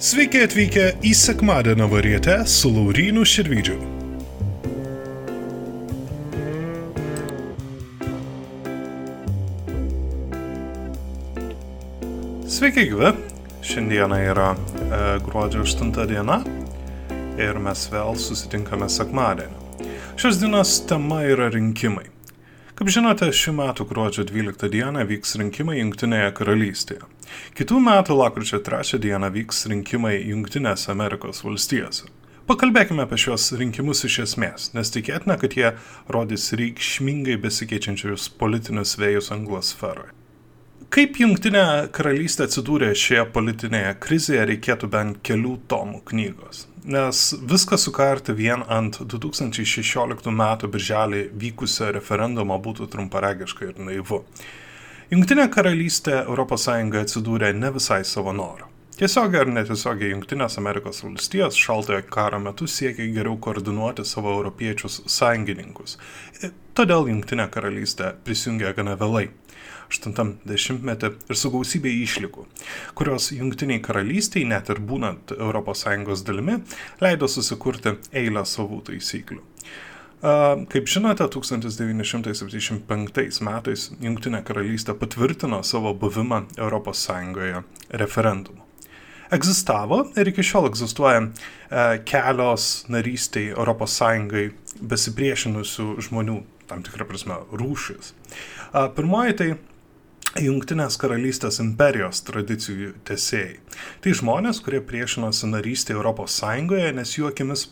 Sveiki atvykę į sekmadienio varietę su Laurynu Širvidžiu. Sveiki gyvi, šiandieną yra e, gruodžio 8 diena ir mes vėl susitinkame sekmadienį. Šios dienos tema yra rinkimai. Kaip žinote, šių metų gruodžio 12 dieną vyks rinkimai Junktinėje karalystėje. Kitų metų lakryčio 3 dieną vyks rinkimai Junktinėse Amerikos valstijose. Pakalbėkime apie šios rinkimus iš esmės, nes tikėtina, kad jie rodys reikšmingai besikeičiančius politinius vėjus anglos sferoje. Kaip Junktinė karalystė atsidūrė šioje politinėje krizėje, reikėtų bent kelių tomų knygos nes viską sukarti vien ant 2016 m. birželį vykusio referendumo būtų trumparegiška ir naivu. Junktinė karalystė ES atsidūrė ne visai savo norą. Tiesiogiai ar netiesiogiai Junktinės Amerikos valstijos šaltojo karo metu siekia geriau koordinuoti savo europiečius sąjungininkus. Todėl Junktinė karalystė prisijungė gana vėlai. 80-metį ir su gausybė išlikų, kurios jungtiniai karalystiai, net ir būnant ES dalimi, leido susikurti eilę savų taisyklių. Kaip žinote, 1975 metais Junktinė karalystė patvirtino savo buvimą ES referendumu. Egzistavo ir iki šiol egzistuoja e, kelios narystiai ES besipriešinusių žmonių, tam tikrą prasme, rūšis. Pirmoji tai Junktinės karalystės imperijos tradicijų tesėjai. Tai žmonės, kurie priešinosi narystė Sąjungoje, nes jų akimis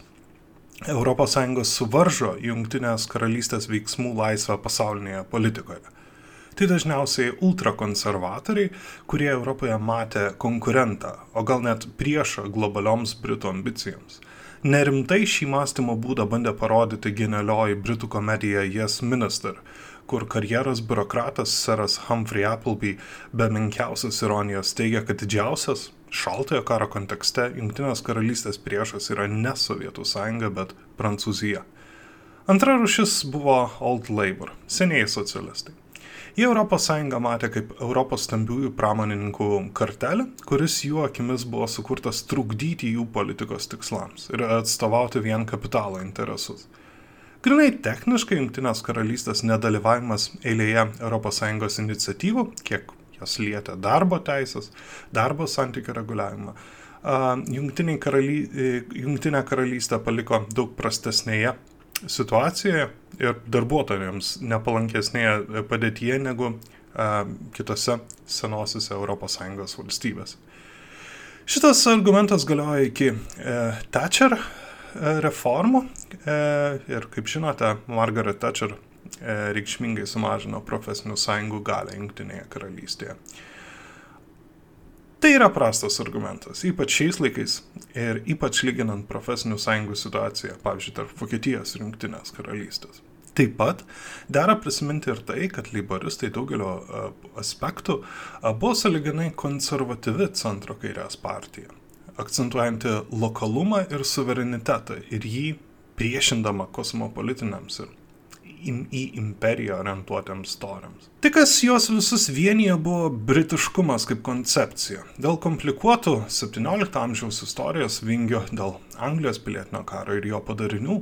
Sąjungos suvaržo Junktinės karalystės veiksmų laisvę pasaulinėje politikoje. Tai dažniausiai ultrakonservatoriai, kurie Europoje matė konkurentą, o gal net priešą globalioms Britų ambicijoms. Nerimtai šį mąstymo būdą bandė parodyti genialioji Britų komedija Yes Minister, kur karjeros biurokratas seras Humphrey Appleby be menkiausios ironijos teigia, kad didžiausias šaltojo karo kontekste Junktinės karalystės priešas yra ne Sovietų sąjunga, bet Prancūzija. Antra rušis buvo Old Labour, senieji socialistai. Jie Europos Sąjungą matė kaip Europos stambiųjų pramonininkų kartelį, kuris jų akimis buvo sukurtas trukdyti jų politikos tikslams ir atstovauti vien kapitalo interesus. Grinai techniškai Junktinės karalystės nedalyvavimas eilėje ES iniciatyvų, kiek jos lietė darbo teisės, darbo santykių reguliavimą, Jungtinė, karaly, e, Jungtinė karalystė paliko daug prastesnėje situacijoje ir darbuotojams nepalankesnėje padėtyje negu kitose senosiose ES valstybėse. Šitas argumentas galioja iki e, Thatcher reformų e, ir, kaip žinote, Margaret Thatcher e, reikšmingai sumažino profesinių sąjungų galę Junktinėje karalystėje. Tai yra prastas argumentas, ypač šiais laikais ir ypač lyginant profesinių sąjungų situaciją, pavyzdžiui, tarp Vokietijos ir Junktinės karalystės. Taip pat dera prisiminti ir tai, kad leiboristai daugelio aspektų buvo saliginai konservatyvi centro kairės partija akcentuojanti lokalumą ir suverenitetą ir jį priešindama kosmopolitiniams ir į imperiją orientuotiems toriams. Tai, kas juos visus vienyje, buvo britiškumas kaip koncepcija. Dėl komplikuotų 17 amžiaus istorijos vingio, dėl Anglijos pilietinio karo ir jo padarinių,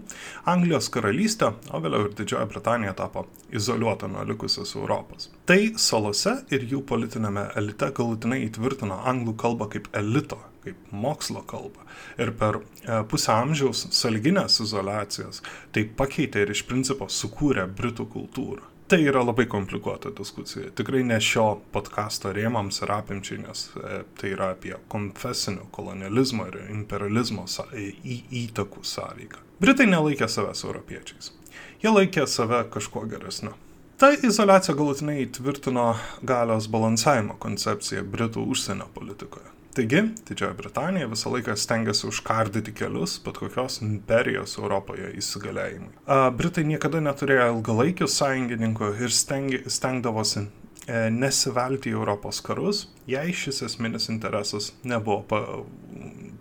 Anglijos karalystė, o vėliau ir Didžioji Britanija tapo izoliuota nuo likusios Europos. Tai salose ir jų politinėme elite galutinai įtvirtino anglų kalbą kaip elito kaip mokslo kalbą. Ir per e, pusę amžiaus salginės izolacijos tai pakeitė ir iš principo sukūrė Britų kultūrą. Tai yra labai komplikuota diskusija. Tikrai ne šio podkasto rėmams ir apimčiai, nes e, tai yra apie konfesinio kolonializmo ir imperializmo į, įtakų sąveiką. Britai nelaikė savęs europiečiais. Jie laikė save kažkuo geresniu. Ta izolacija galutinai įtvirtino galios balansavimo koncepciją Britų užsienio politikoje. Taigi, Didžioji Britanija visą laiką stengiasi užkardyti kelius bet kokios imperijos Europoje įsigalėjimui. Britai niekada neturėjo ilgalaikių sąjungininkų ir stengi, stengdavosi e, nesivelti į Europos karus, jei šis esminis interesas nebuvo pa,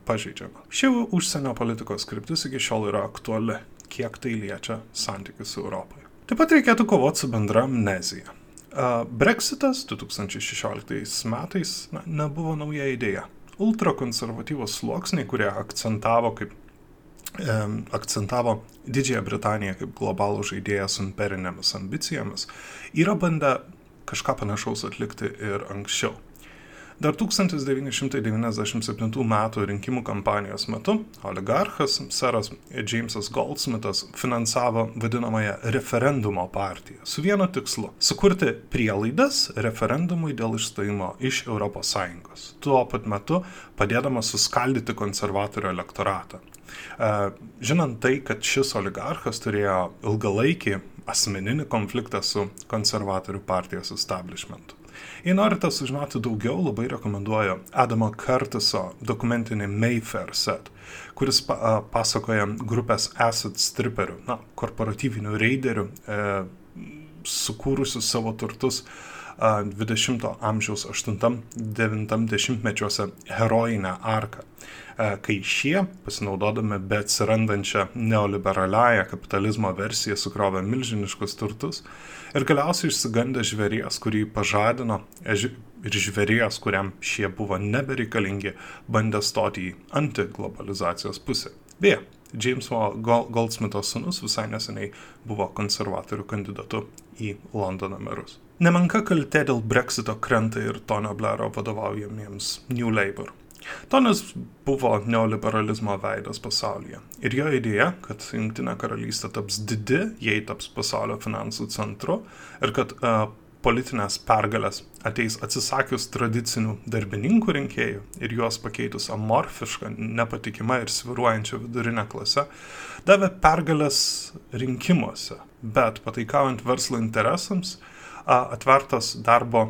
pažeidžiama. Ši užsienio politikos kryptis iki šiol yra aktuali, kiek tai liečia santykius Europoje. Taip pat reikėtų kovoti su bendra amnezija. Brexitas 2016 metais na, nebuvo nauja idėja, ultrakonservatyvos sluoksniai, kurie akcentavo kaip akcentavo Didžiąją Britaniją kaip globalų žaidėją su imperinėmis ambicijomis, yra bandę kažką panašaus atlikti ir anksčiau. Dar 1997 m. rinkimų kampanijos metu oligarchas Seras Jamesas Goldsmithas finansavo vadinamąją referendumo partiją su vienu tikslu - sukurti prielaidas referendumui dėl išstojimo iš ES. Tuo pat metu padėdamas suskaldyti konservatorių elektoratą. E, žinant tai, kad šis oligarchas turėjo ilgalaikį asmeninį konfliktą su konservatorių partijos establishmentu. Jei norite sužinoti daugiau, labai rekomenduoju Adamo Curtiso dokumentinį Mayfair set, kuris pa, pasakoja grupės asset stripperių, na, korporatyvinių raiderių, e, sukūrusių savo turtus a, 20 amžiaus 8-9 mečiuose herojinę arką. E, kai šie, pasinaudodami be atsirandančią neoliberaliąją kapitalizmo versiją, sukrovė milžiniškus turtus Ir galiausiai išsigandęs žvėries, kurį pažadino, ir žvėries, kuriam šie buvo nebereikalingi, bandė stoti į antiglobalizacijos pusę. Beje, Jameso Goldsmitho sunus visai neseniai buvo konservatorių kandidatu į Londono merus. Nemenka kaltė dėl Brexito krenta ir Tonio Blairo vadovaujamiems New Labour. Tonis buvo neoliberalizmo veidas pasaulyje. Ir jo idėja, kad Junktinė karalystė taps didi, jei taps pasaulio finansų centru ir kad uh, politinės pergalės ateis atsisakius tradicinių darbininkų rinkėjų ir juos pakeitus amorfišką, nepatikimą ir sviruojančią vidurinę klasę, davė pergalės rinkimuose, bet pataikaujant verslo interesams, atvertas darbo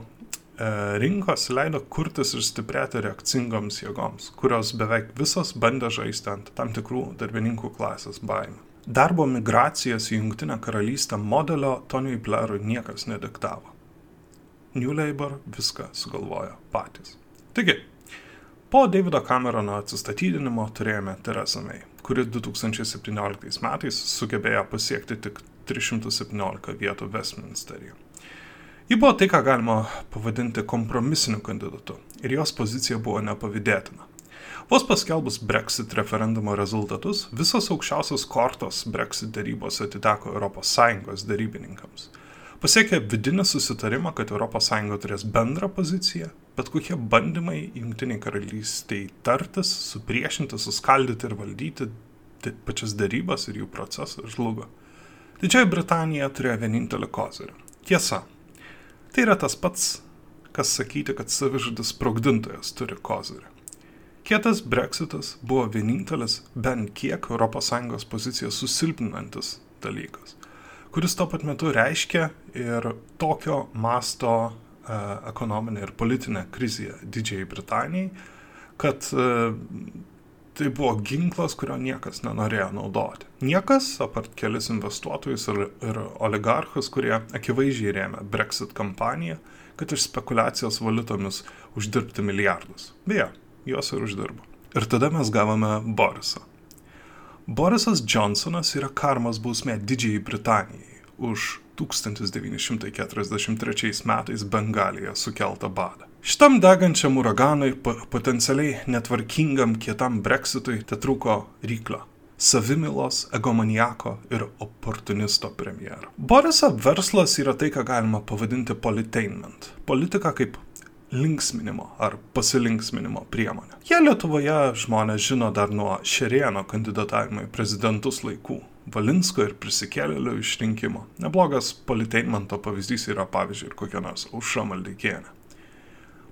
rinkos leido kurtis ir stiprėti reakcingoms jėgoms, kurios beveik visos bandė žaisti ant tam tikrų darbininkų klasės baimę. Darbo migracijos į Junktinę karalystę modelio Toniui Blairui niekas nediktavo. New Labour viską sugalvojo patys. Taigi, po Davido Camerono atsistatydinimo turėjome Theresa May, kuri 2017 metais sugebėjo pasiekti tik 317 vietų Westminsteryje. Ji buvo tai, ką galima pavadinti kompromisiniu kandidatu ir jos pozicija buvo nepavydėtina. Vos paskelbus Brexit referendumo rezultatus, visos aukščiausios kortos Brexit darybos atiteko ES darybininkams. Pasiekę vidinį susitarimą, kad ES turės bendrą poziciją, bet kokie bandymai Junktiniai karalystiai tartis, supriešinti, suskaldyti ir valdyti pačias darybas ir jų procesą žlugo. Didžioji Britanija turėjo vienintelį kozirį. Tiesa, Tai yra tas pats, kas sakyti, kad savižudis sprogdintojas turi kozirį. Kietas breksitas buvo vienintelis bent kiek ES poziciją susilpninantis dalykas, kuris tuo pat metu reiškia ir tokio masto e, ekonominė ir politinė krizė Didžiai Britanijai, kad e, tai buvo ginklas, kurio niekas nenorėjo naudoti. Niekas, apart kelis investuotojus ir, ir oligarchus, kurie akivaizdžiai rėmė Brexit kampaniją, kad iš spekulacijos valiutomis uždirbti milijardus. Beje, juos ir uždirbo. Ir tada mes gavome Borisą. Borisas Johnsonas yra karmos bausmė Didžiai Britanijai už 1943 metais Bengalijoje sukeltą badą. Šitam degančiam uraganui, potencialiai netvarkingam kietam breksitui, te trūko ryklio - savimilos, egomaniako ir oportunisto premjero. Borisa verslas yra tai, ką galima pavadinti politainment. Politika kaip linksminimo ar pasilinksminimo priemonė. Jie Lietuvoje žmonės žino dar nuo Šerieno kandidatavimo į prezidentus laikų. Valinsko ir prisikėlėlio išrinkimo. Neblogas politeinmento pavyzdys yra pavyzdžiui ir kokia nors aušra maldeikienė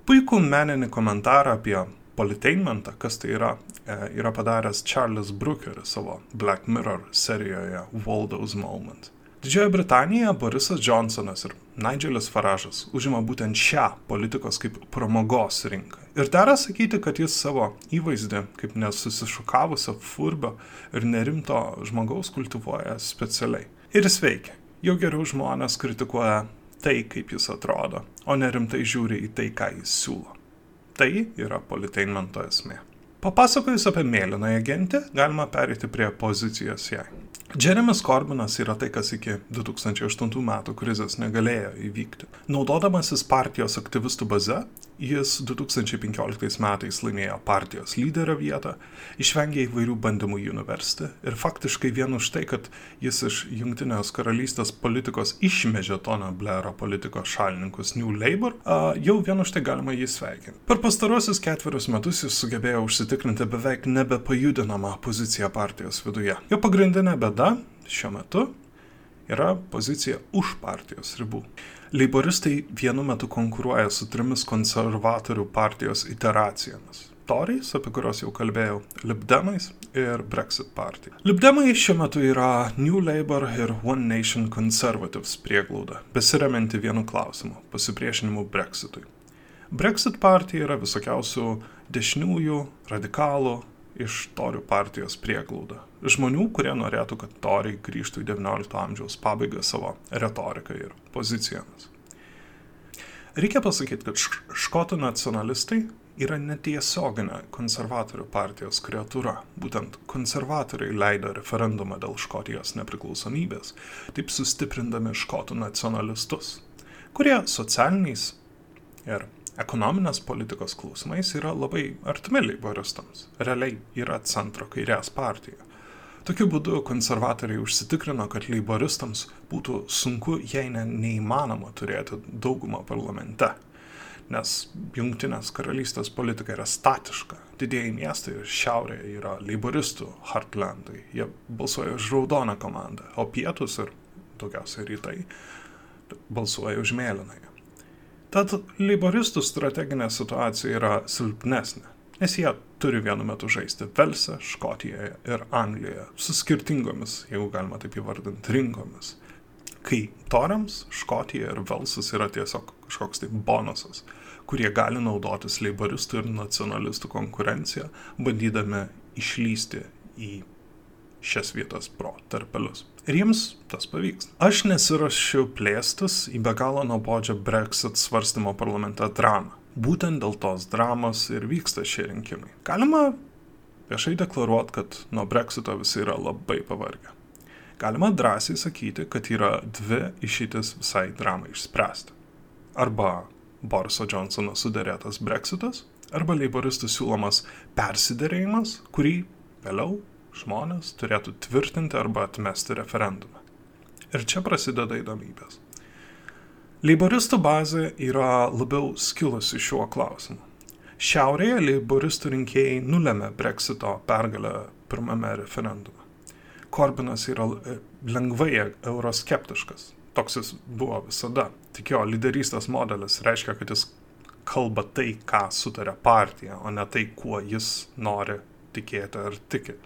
puikų meninį komentarą apie politainmentą, kas tai yra, e, yra padaręs Charles Brookeris savo Black Mirror serijoje Waldo's Moment. Didžiojo Britanijoje Borisas Johnsonas ir Nigelis Faražas užima būtent šią politikos kaip pramogos rinką. Ir dera sakyti, kad jis savo įvaizdį kaip nesusišukavusio furbio ir nerimto žmogaus kultivuoja specialiai. Ir jis veikia. Jau geriau žmonės kritikuoja tai, kaip jis atrodo, o nerimtai žiūri į tai, ką jis siūlo. Tai yra politeinmento esmė. Papasakojus apie mėlynąją gentį, galima perėti prie pozicijos jai. Jeremis Corbinas yra tai, kas iki 2008 metų krizės negalėjo įvykti. Naudodamasis partijos aktyvistų baze, Jis 2015 metais laimėjo partijos lyderio vietą, išvengė įvairių bandymų jį nuversti ir faktiškai vien už tai, kad jis iš Junktinės karalystės politikos išmežė Tono Blairo politikos šalininkus New Labour, jau vien už tai galima jį sveikinti. Per pastarosius ketverius metus jis sugebėjo užsitikrinti beveik nebepajudinamą poziciją partijos viduje. Jo pagrindinė bėda šiuo metu yra pozicija už partijos ribų. Leiboristai vienu metu konkuruoja su trimis konservatorių partijos iteracijomis. Toriais, apie kuriuos jau kalbėjau, Libdemais ir Brexit partija. Libdemai šiuo metu yra New Labour ir One Nation Conservatives prieglauda, besiremianti vienu klausimu - pasipriešinimu Brexitui. Brexit partija yra visokiausių dešiniųjų, radikalų, iš Torių partijos prieglaudą. Žmonių, kurie norėtų, kad Toriai grįžtų į XIX amžiaus pabaigą savo retoriką ir pozicijomis. Reikia pasakyti, kad škotų nacionalistai yra netiesioginė konservatorių partijos kreatūra. Būtent konservatoriai leido referendumą dėl Škotijos nepriklausomybės, taip sustiprindami škotų nacionalistus, kurie socialiniais ir ekonominės politikos klausimais yra labai artimi leiboristams. Realiai yra centro kairės partija. Tokiu būdu konservatoriai užsitikrino, kad leiboristams būtų sunku, jei ne neįmanoma turėti daugumą parlamente. Nes jungtinės karalystės politika yra statiška. Didieji miestai šiaurėje yra leiboristų heartlandai. Jie balsuoja už raudoną komandą, o pietus ir daugiausiai rytai balsuoja už mėlynąją. Tad leiboristų strateginė situacija yra silpnesnė, nes jie turi vienu metu žaisti Velse, Škotijoje ir Anglijoje su skirtingomis, jeigu galima taip įvardinti, rinkomis. Kai Toriams Škotija ir Velsas yra tiesiog kažkoks tai bonusas, kurie gali naudotis leiboristų ir nacionalistų konkurenciją, bandydami išlysti į šias vietas pro tarpelius. Ir jiems tas pavyks. Aš nesirašiau plėstis į be galo nuobodžią Brexit svarstymo parlamente dramą. Būtent dėl tos dramos ir vyksta šie rinkimai. Galima viešai deklaruoti, kad nuo Brexito visi yra labai pavargę. Galima drąsiai sakyti, kad yra dvi išeitis visai dramai išspręsti. Arba Boriso Johnsono suderėtas Brexitas, arba leiboristų siūlomas persiderėjimas, kurį vėliau žmonės turėtų tvirtinti arba atmesti referendumą. Ir čia prasideda įdomybės. Leiboristų bazė yra labiau skilusi šiuo klausimu. Šiaurėje leiboristų rinkėjai nulėmė Brexito pergalę pirmame referendume. Korbinas yra e, lengvai euroskeptiškas. Toks jis buvo visada. Tik jo lyderystės modelis reiškia, kad jis kalba tai, ką sutarė partija, o ne tai, kuo jis nori tikėti ar tiki.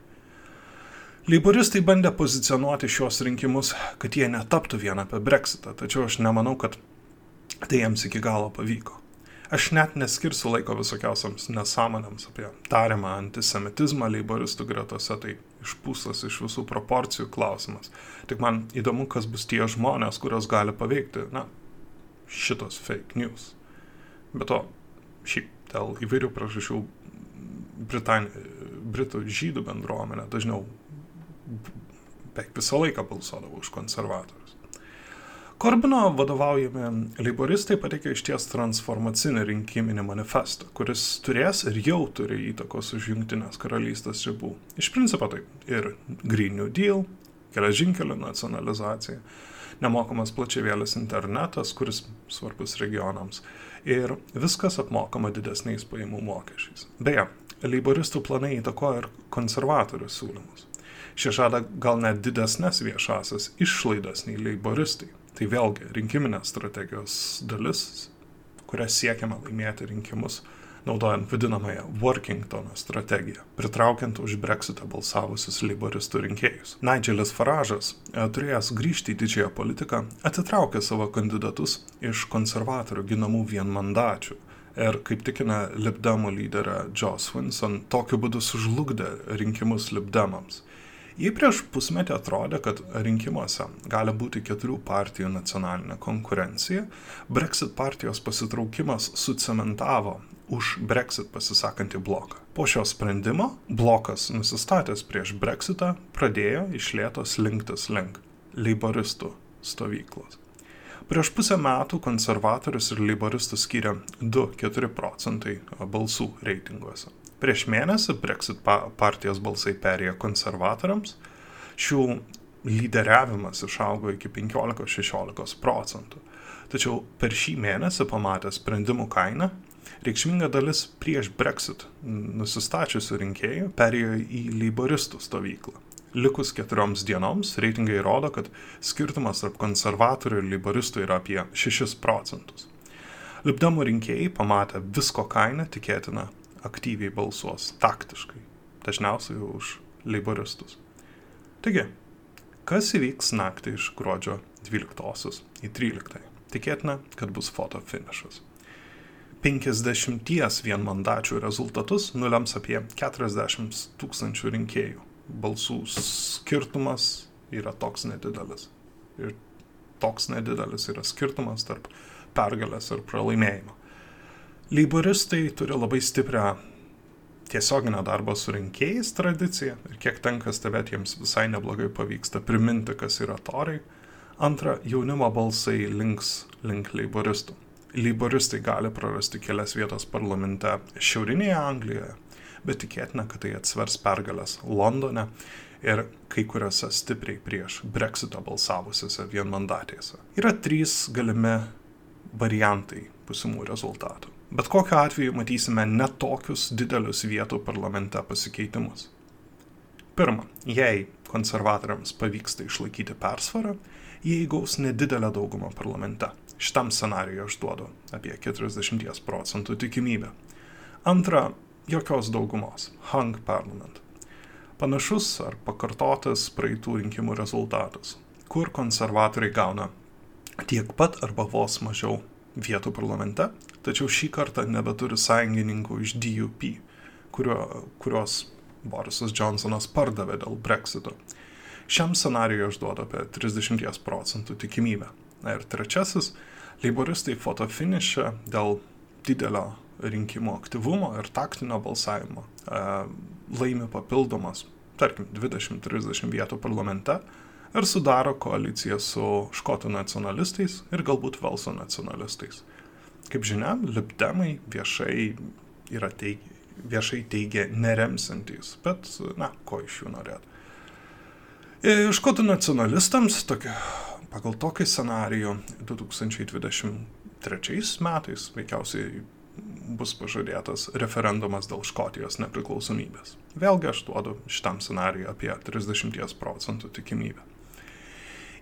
Leiboristai bandė pozicionuoti šios rinkimus, kad jie netaptų vien apie Brexitą, tačiau aš nemanau, kad tai jiems iki galo pavyko. Aš net neskirsiu laiko visokiausiams nesąmonėms apie tariamą antisemitizmą leiboristų gretose, tai išpūstas iš visų proporcijų klausimas. Tik man įdomu, kas bus tie žmonės, kurios gali paveikti, na, šitos fake news. Be to, šiaip dėl įvairių priežasčių. Britų žydų bendruomenė dažniau beveik visą laiką balsuodavo už konservatorius. Korbino vadovaujami leiboristai pateikė išties transformacinį rinkiminį manifestą, kuris turės ir jau turi įtakos už Junktinės karalystės ribų. Iš principo tai ir Green New Deal, geležinkelio nacionalizacija, nemokamas plačiavėlis internetas, kuris svarbus regionams, ir viskas apmokama didesniais pajamų mokesčiais. Beje, leiboristų planai įtakoja ir konservatorių siūlymus. Šie žada gal net didesnės viešasias išlaidas nei leiboristai. Tai vėlgi rinkiminės strategijos dalis, kuria siekiama laimėti rinkimus, naudojant vadinamąją Workingtono strategiją, pritraukiant už Brexitą balsavusius leiboristų rinkėjus. Nigelis Faražas, e, turėjęs grįžti į didžiąją politiką, atitraukė savo kandidatus iš konservatorių ginamų vienmandačių ir kaip tikina Libdemo lyderė Joe Swinson, tokiu būdu sužlugdė rinkimus Libdemams. Jei prieš pusmetį atrodė, kad rinkimuose gali būti keturių partijų nacionalinė konkurencija, Brexit partijos pasitraukimas sucementavo už Brexit pasisakantį bloką. Po šio sprendimo blokas nusistatęs prieš Brexitą pradėjo išlėtos linktis link leiboristų stovyklos. Prieš pusę metų konservatorius ir leiboristus skiria 2-4 procentai balsų reitinguose. Prieš mėnesį Brexit partijos balsai perėjo konservatoriams, šių lyderiavimas išaugo iki 15-16 procentų. Tačiau per šį mėnesį pamatę sprendimų kainą, reikšminga dalis prieš Brexit nusistačiusių rinkėjų perėjo į leiboristų stovyklą. Likus keturioms dienoms reitingai rodo, kad skirtumas tarp konservatorių ir leiboristų yra apie 6 procentus. Libdamų rinkėjai pamatę visko kainą tikėtina aktyviai balsuos taktiškai, dažniausiai už leiboristus. Taigi, kas įvyks naktį iš gruodžio 12 į 13? Tikėtina, kad bus foto finišas. 50 vienmandačių rezultatus nulems apie 40 tūkstančių rinkėjų balsų skirtumas yra toks nedidelis. Ir toks nedidelis yra skirtumas tarp pergalės ir pralaimėjimo. Leiboristai turi labai stiprią tiesioginę darbo su rinkėjais tradiciją ir kiek tenka stebėti jiems visai neblogai pavyksta priminti, kas yra toriai. Antra, jaunimo balsai links link leiboristų. Leiboristai gali prarasti kelias vietas parlamente Šiaurinėje Anglijoje, bet tikėtina, kad tai atsvers pergalės Londone ir kai kuriuose stipriai prieš Brexito balsavusiuose vienmandatėse. Yra trys galimi variantai pusimų rezultatų. Bet kokiu atveju matysime netokius didelius vietų parlamente pasikeitimus. Pirma, jei konservatoriams pavyksta išlaikyti persvarą, jie įgaus nedidelę daugumą parlamente. Šitam scenarijui aš duodu apie 40 procentų tikimybę. Antra, jokios daugumos. Hung Parliament. Panašus ar pakartotas praeitų rinkimų rezultatas, kur konservatoriai gauna tiek pat arba vos mažiau vietų parlamente, tačiau šį kartą nebeturi sąjungininkų iš DUP, kurio, kurios Borisas Johnsonas pardavė dėl Brexito. Šiam scenarijui aš duodu apie 30 procentų tikimybę. Na ir trečiasis, leiboristai fotofinišė dėl didelio rinkimų aktyvumo ir taktinio balsavimo e, laimi papildomas, tarkim, 20-30 vietų parlamente ir sudaro koaliciją su škotų nacionalistais ir galbūt Velso nacionalistais. Kaip žinia, libdemai viešai yra teig, viešai teigia neremsantys, bet, na, ko iš jų norėt. Škotų nacionalistams tokia, pagal tokį scenarijų 2023 metais, veikiausiai bus pažadėtas referendumas dėl Škotijos nepriklausomybės. Vėlgi aš duodu šitam scenarijui apie 30 procentų tikimybę.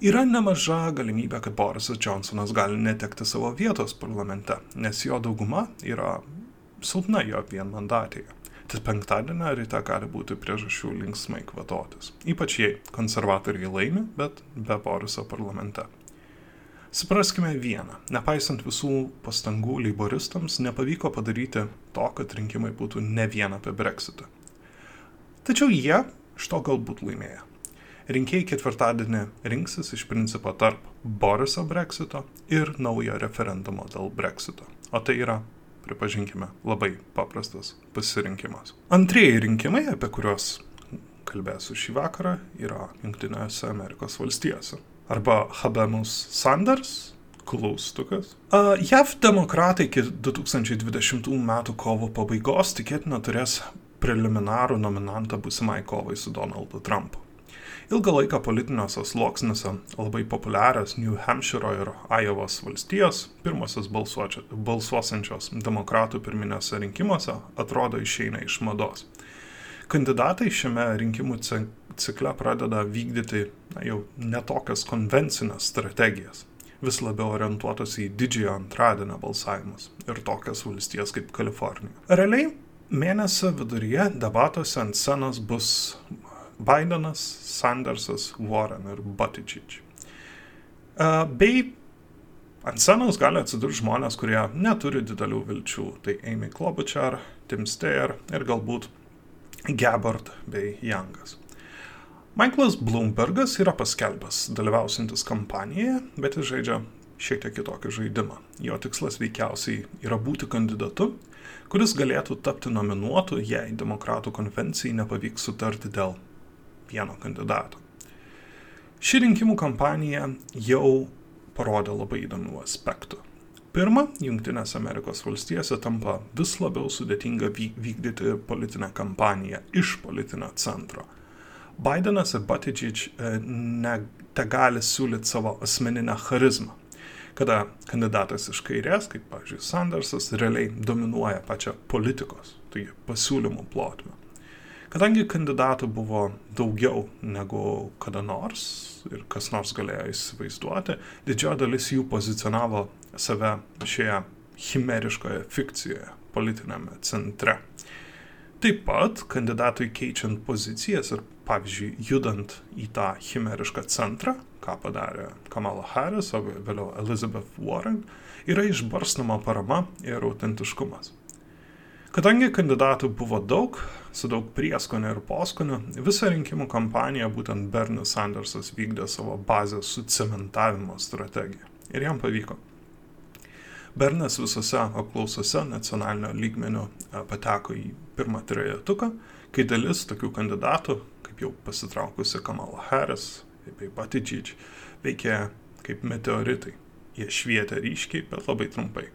Yra nemaža galimybė, kad Borisas Johnsonas gali netekti savo vietos parlamente, nes jo dauguma yra silpna jo vienmandatėje. Tad penktadienio ryte gali būti priežasčių linksmai kvatotis. Ypač jei konservatoriai laimi, bet be Boriso parlamente. Supraskime vieną. Nepaisant visų pastangų leiboristams, nepavyko padaryti to, kad rinkimai būtų ne vien apie Brexitą. Tačiau jie iš to galbūt laimėjo. Rinkėjai ketvirtadienį rinksis iš principo tarp Boriso Brexito ir naujo referendumo dėl Brexito. O tai yra, pripažinkime, labai paprastas pasirinkimas. Antrieji rinkimai, apie kuriuos kalbėsiu šį vakarą, yra Junktinėse Amerikos valstijose arba Habemus Sanders, klaustukas. JAV demokratai iki 2020 m. kovo pabaigos tikėtina turės preliminarų nominantą busimai kovai su Donaldu Trumpu. Ilgą laiką politiniuose sluoksniuose labai populiarios New Hampshire ir Ajovos valstijos, pirmosios balsuosančios demokratų pirminėse rinkimuose, atrodo išeina iš mados. Kandidatai šiame rinkimų cikle pradeda vykdyti na, jau netokias konvencinės strategijas, vis labiau orientuotas į didžiojo antradienio balsavimus ir tokias valstijas kaip Kalifornija. Realiai mėnesio viduryje debatuose ant scenos bus Bidenas, Sandersas, Warren ir Buttigieg. Bei ant scenos gali atsidurti žmonės, kurie neturi didelių vilčių. Tai Amy Klobuchar, Tim Steyer ir galbūt Gabbard bei Youngas. Michaelas Bloombergas yra paskelbęs dalyvausintis kampanijoje, bet jis žaidžia šiek tiek kitokį žaidimą. Jo tikslas veikiausiai yra būti kandidatu, kuris galėtų tapti nominuotu, jei demokratų konvencijai nepavyks sutarti dėl vieno kandidato. Ši rinkimų kampanija jau parodė labai įdomių aspektų. Pirma, Junktinės Amerikos valstijose tampa vis labiau sudėtinga vykdyti politinę kampaniją iš politinio centro. Bidenas ir Buttigieg te gali siūlyti savo asmeninę charizmą, kada kandidatas iš kairės, kaip, pavyzdžiui, Sandersas, realiai dominuoja pačią politikos, tai pasiūlymų plotmę. Kadangi kandidatų buvo daugiau negu kada nors ir kas nors galėjo įsivaizduoti, didžioji dalis jų pozicionavo save šioje chimeriškoje fikcijoje, politinėme centre. Taip pat kandidatui keičiant pozicijas ir, pavyzdžiui, judant į tą chimerišką centrą, ką padarė Kamala Harris, o vėliau Elizabeth Warren, yra išbarstama parama ir autentiškumas. Kadangi kandidatų buvo daug, su daug prieskonio ir poskonio, visą rinkimų kampaniją būtent Bernie Sandersas vykdė savo bazės sucementavimo strategiją. Ir jam pavyko. Bernas visose apklausose nacionalinio lygmenio e, pateko į pirmą trejetuką, kai dalis tokių kandidatų, kaip jau pasitraukusi Kamala Harris, bei Buttigieg, veikė kaip meteoritai. Jie švietė ryškiai, bet labai trumpai.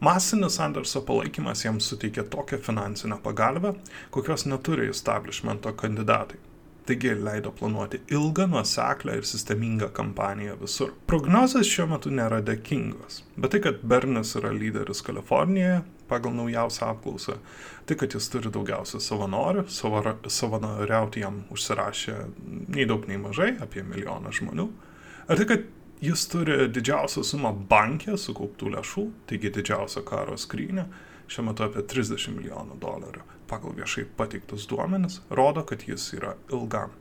Masinis Anderso palaikymas jiems suteikė tokią finansinę pagalbę, kokios neturi establishmento kandidatai. Taigi leido planuoti ilgą, nuoseklę ir sistemingą kampaniją visur. Prognozijas šiuo metu nėra dėkingos, bet tai, kad Bernis yra lyderis Kalifornijoje, pagal naujausią apklausą, tai, kad jis turi daugiausia savanorių, savanoriauti jam užsirašė nei daug, nei mažai, apie milijoną žmonių, ar tai, kad Jis turi didžiausią sumą bankė sukauptų lėšų, taigi didžiausią karo skrynę, šiuo metu apie 30 milijonų dolerių. Pagal viešai pateiktus duomenis rodo, kad jis yra ilgam.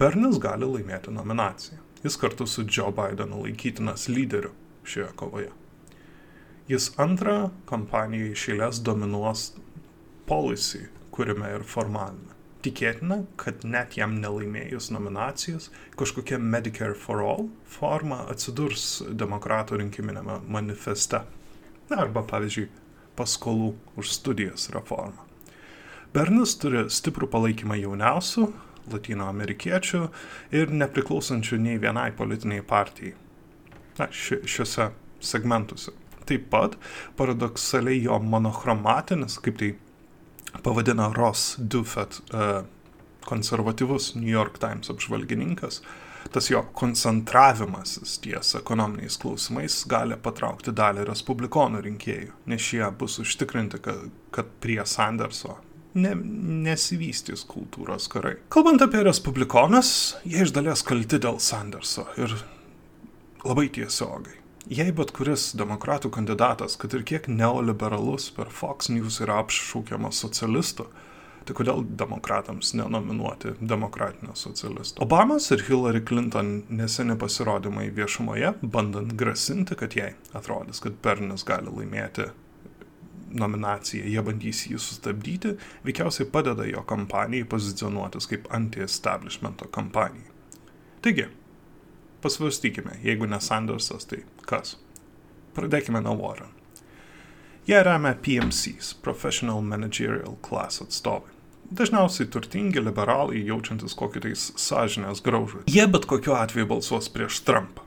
Bernis gali laimėti nominaciją. Jis kartu su Joe Bidenu laikytinas lyderiu šioje kovoje. Jis antrą kampaniją iš eilės dominuos policy kūrime ir formavime. Tikėtina, kad net jam nelaimėjus nominacijos, kažkokia Medicare for All forma atsidurs demokratų rinkiminėme manifeste. Na, arba, pavyzdžiui, paskolų už studijas reforma. Bernis turi stiprų palaikymą jauniausių, latino amerikiečių ir nepriklausančių nei vienai politiniai partijai. Na, ši, šiuose segmentuose. Taip pat paradoksaliai jo monochromatinis, kaip tai pavadino Ross Duffet e, konservatyvus New York Times apžvalgininkas, tas jo koncentravimasis ties ekonominiais klausimais gali patraukti dalį respublikonų rinkėjų, nes šie bus užtikrinti, kad, kad prie Sanderso ne, nesivystys kultūros karai. Kalbant apie respublikonus, jie iš dalies kalti dėl Sanderso ir labai tiesiogai. Jei bet kuris demokratų kandidatas, kad ir kiek neoliberalus per Fox News yra apšūkiamas socialistu, tai kodėl demokratams nenominuoti demokratinio socialisto? Obamas ir Hillary Clinton neseni pasirodymai viešumoje, bandant grasinti, kad jai atrodys, kad Bernis gali laimėti nominaciją, jie bandys jį sustabdyti, veikiausiai padeda jo kampanijai pozicionuotis kaip anti-establishmento kampanijai. Taigi, Pasvarstykime, jeigu ne Sandersas, tai kas? Pradėkime nuo Warren. Jie remia PMCs, Professional Managerial Class atstovai. Dažniausiai turtingi liberalai jaučiantis kokį tais sąžinės graužą. Jie bet kokiu atveju balsuos prieš Trumpą.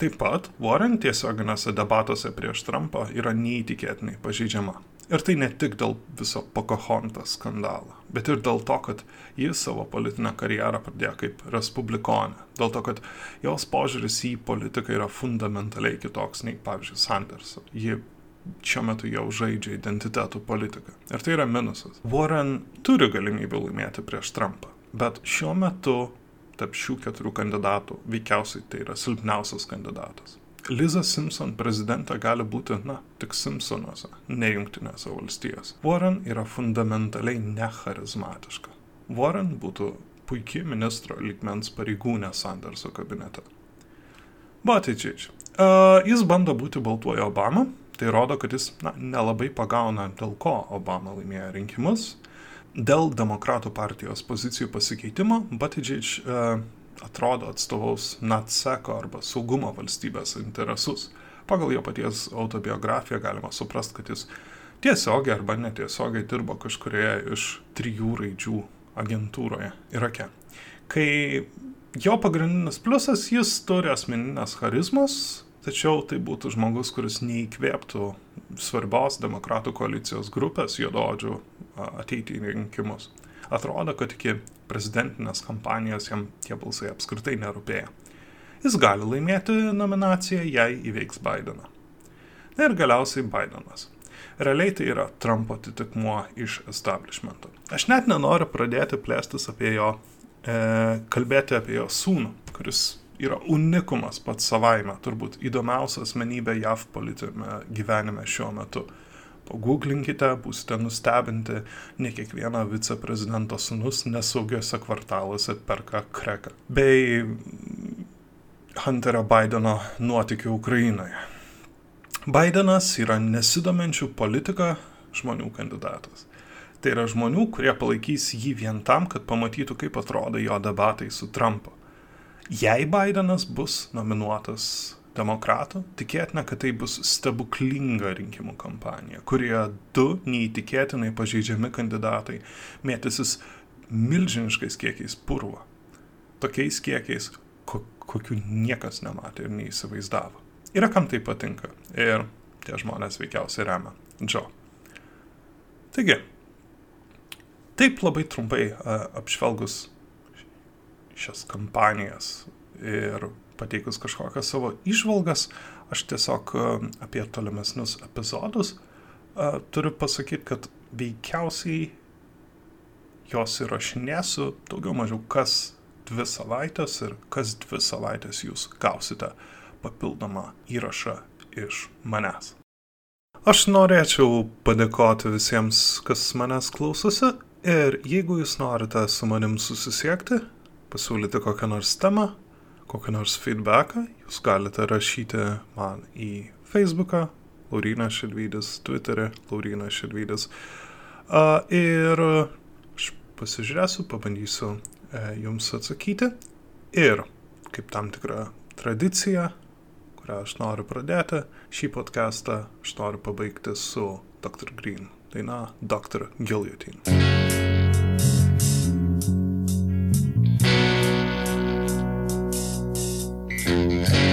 Taip pat Warren tiesioginėse debatuose prieš Trumpą yra neįtikėtinai pažeidžiama. Ir tai ne tik dėl viso Pocahontas skandalo, bet ir dėl to, kad jis savo politinę karjerą pradėjo kaip respublikonė. Dėl to, kad jos požiūris į politiką yra fundamentaliai kitoks nei, pavyzdžiui, Sanderso. Ji šiuo metu jau žaidžia identitetų politiką. Ir tai yra minusas. Warren turi galimybę laimėti prieš Trumpą, bet šiuo metu tarp šių keturių kandidatų veikiausiai tai yra silpniausias kandidatas. Liza Simpson prezidentė gali būti, na, tik Simpsonuose, ne jungtinėse valstijose. Warren yra fundamentaliai necharizmatiška. Warren būtų puikiai ministro lygmens pareigūnė Sanderso kabinete. Buttigieg. Uh, jis bando būti baltuoju Obama, tai rodo, kad jis na, nelabai pagauna, dėl ko Obama laimėjo rinkimus. Dėl demokratų partijos pozicijų pasikeitimo Buttigieg uh, atrodo atstovaus NATSECO arba saugumo valstybės interesus. Pagal jo paties autobiografiją galima suprasti, kad jis tiesiogiai arba netiesiogiai dirbo kažkurioje iš trijų raidžių agentūroje Irake. Kai jo pagrindinis pliusas, jis turi asmeninės charizmos, tačiau tai būtų žmogus, kuris neįkvėptų svarbios demokratų koalicijos grupės juododžių ateiti į rinkimus. Atrodo, kad iki prezidentinės kampanijos jam tie balsai apskritai nerūpėjo. Jis gali laimėti nominaciją, jei įveiks Bideną. Na ir galiausiai Bidenas. Realiai tai yra Trumpo atitikmuo iš establishmento. Aš net nenoriu pradėti plėstis apie jo, e, kalbėti apie jo sūnų, kuris yra unikumas pats savaime, turbūt įdomiausia asmenybė JAV politinėme gyvenime šiuo metu. Pagooglinkite, būsite nustebinti, ne kiekvieno viceprezidento sunus nesaugiuose kvartaluose perka kreką. Bei Hunterio Bideno nuotikių Ukrainoje. Bidenas yra nesidomenčių politiką žmonių kandidatas. Tai yra žmonių, kurie palaikys jį vien tam, kad pamatytų, kaip atrodo jo debatai su Trumpu. Jei Bidenas bus nominuotas demokratų, tikėtina, kad tai bus stebuklinga rinkimų kampanija, kurioje du neįtikėtinai pažeidžiami kandidatai mėtysis milžiniškais kiekiais purvo. Tokiais kiekiais, kokių niekas nematė ir neįsivaizdavo. Yra kam tai patinka ir tie žmonės veikiausiai remia Džo. Taigi, taip labai trumpai apžvelgus šias kampanijas ir pateikus kažkokias savo išvalgas, aš tiesiog apie tolimesnius epizodus turiu pasakyti, kad veikiausiai jos įrašinėsiu daugiau mažiau kas dvi savaitės ir kas dvi savaitės jūs gausite papildomą įrašą iš manęs. Aš norėčiau padėkoti visiems, kas manęs klausosi ir jeigu jūs norite su manim susisiekti, pasiūlyti kokią nors temą, kokią nors feedbacką, jūs galite rašyti man į Facebooką, Laurina Šilvydis, Twitterį, Laurina Šilvydis. Uh, ir aš pasižiūrėsiu, pabandysiu E, jums atsakyti. Ir kaip tam tikra tradicija, kurią aš noriu pradėti, šį podcastą aš noriu pabaigti su Dr. Green daina Dr. Guillotine. Música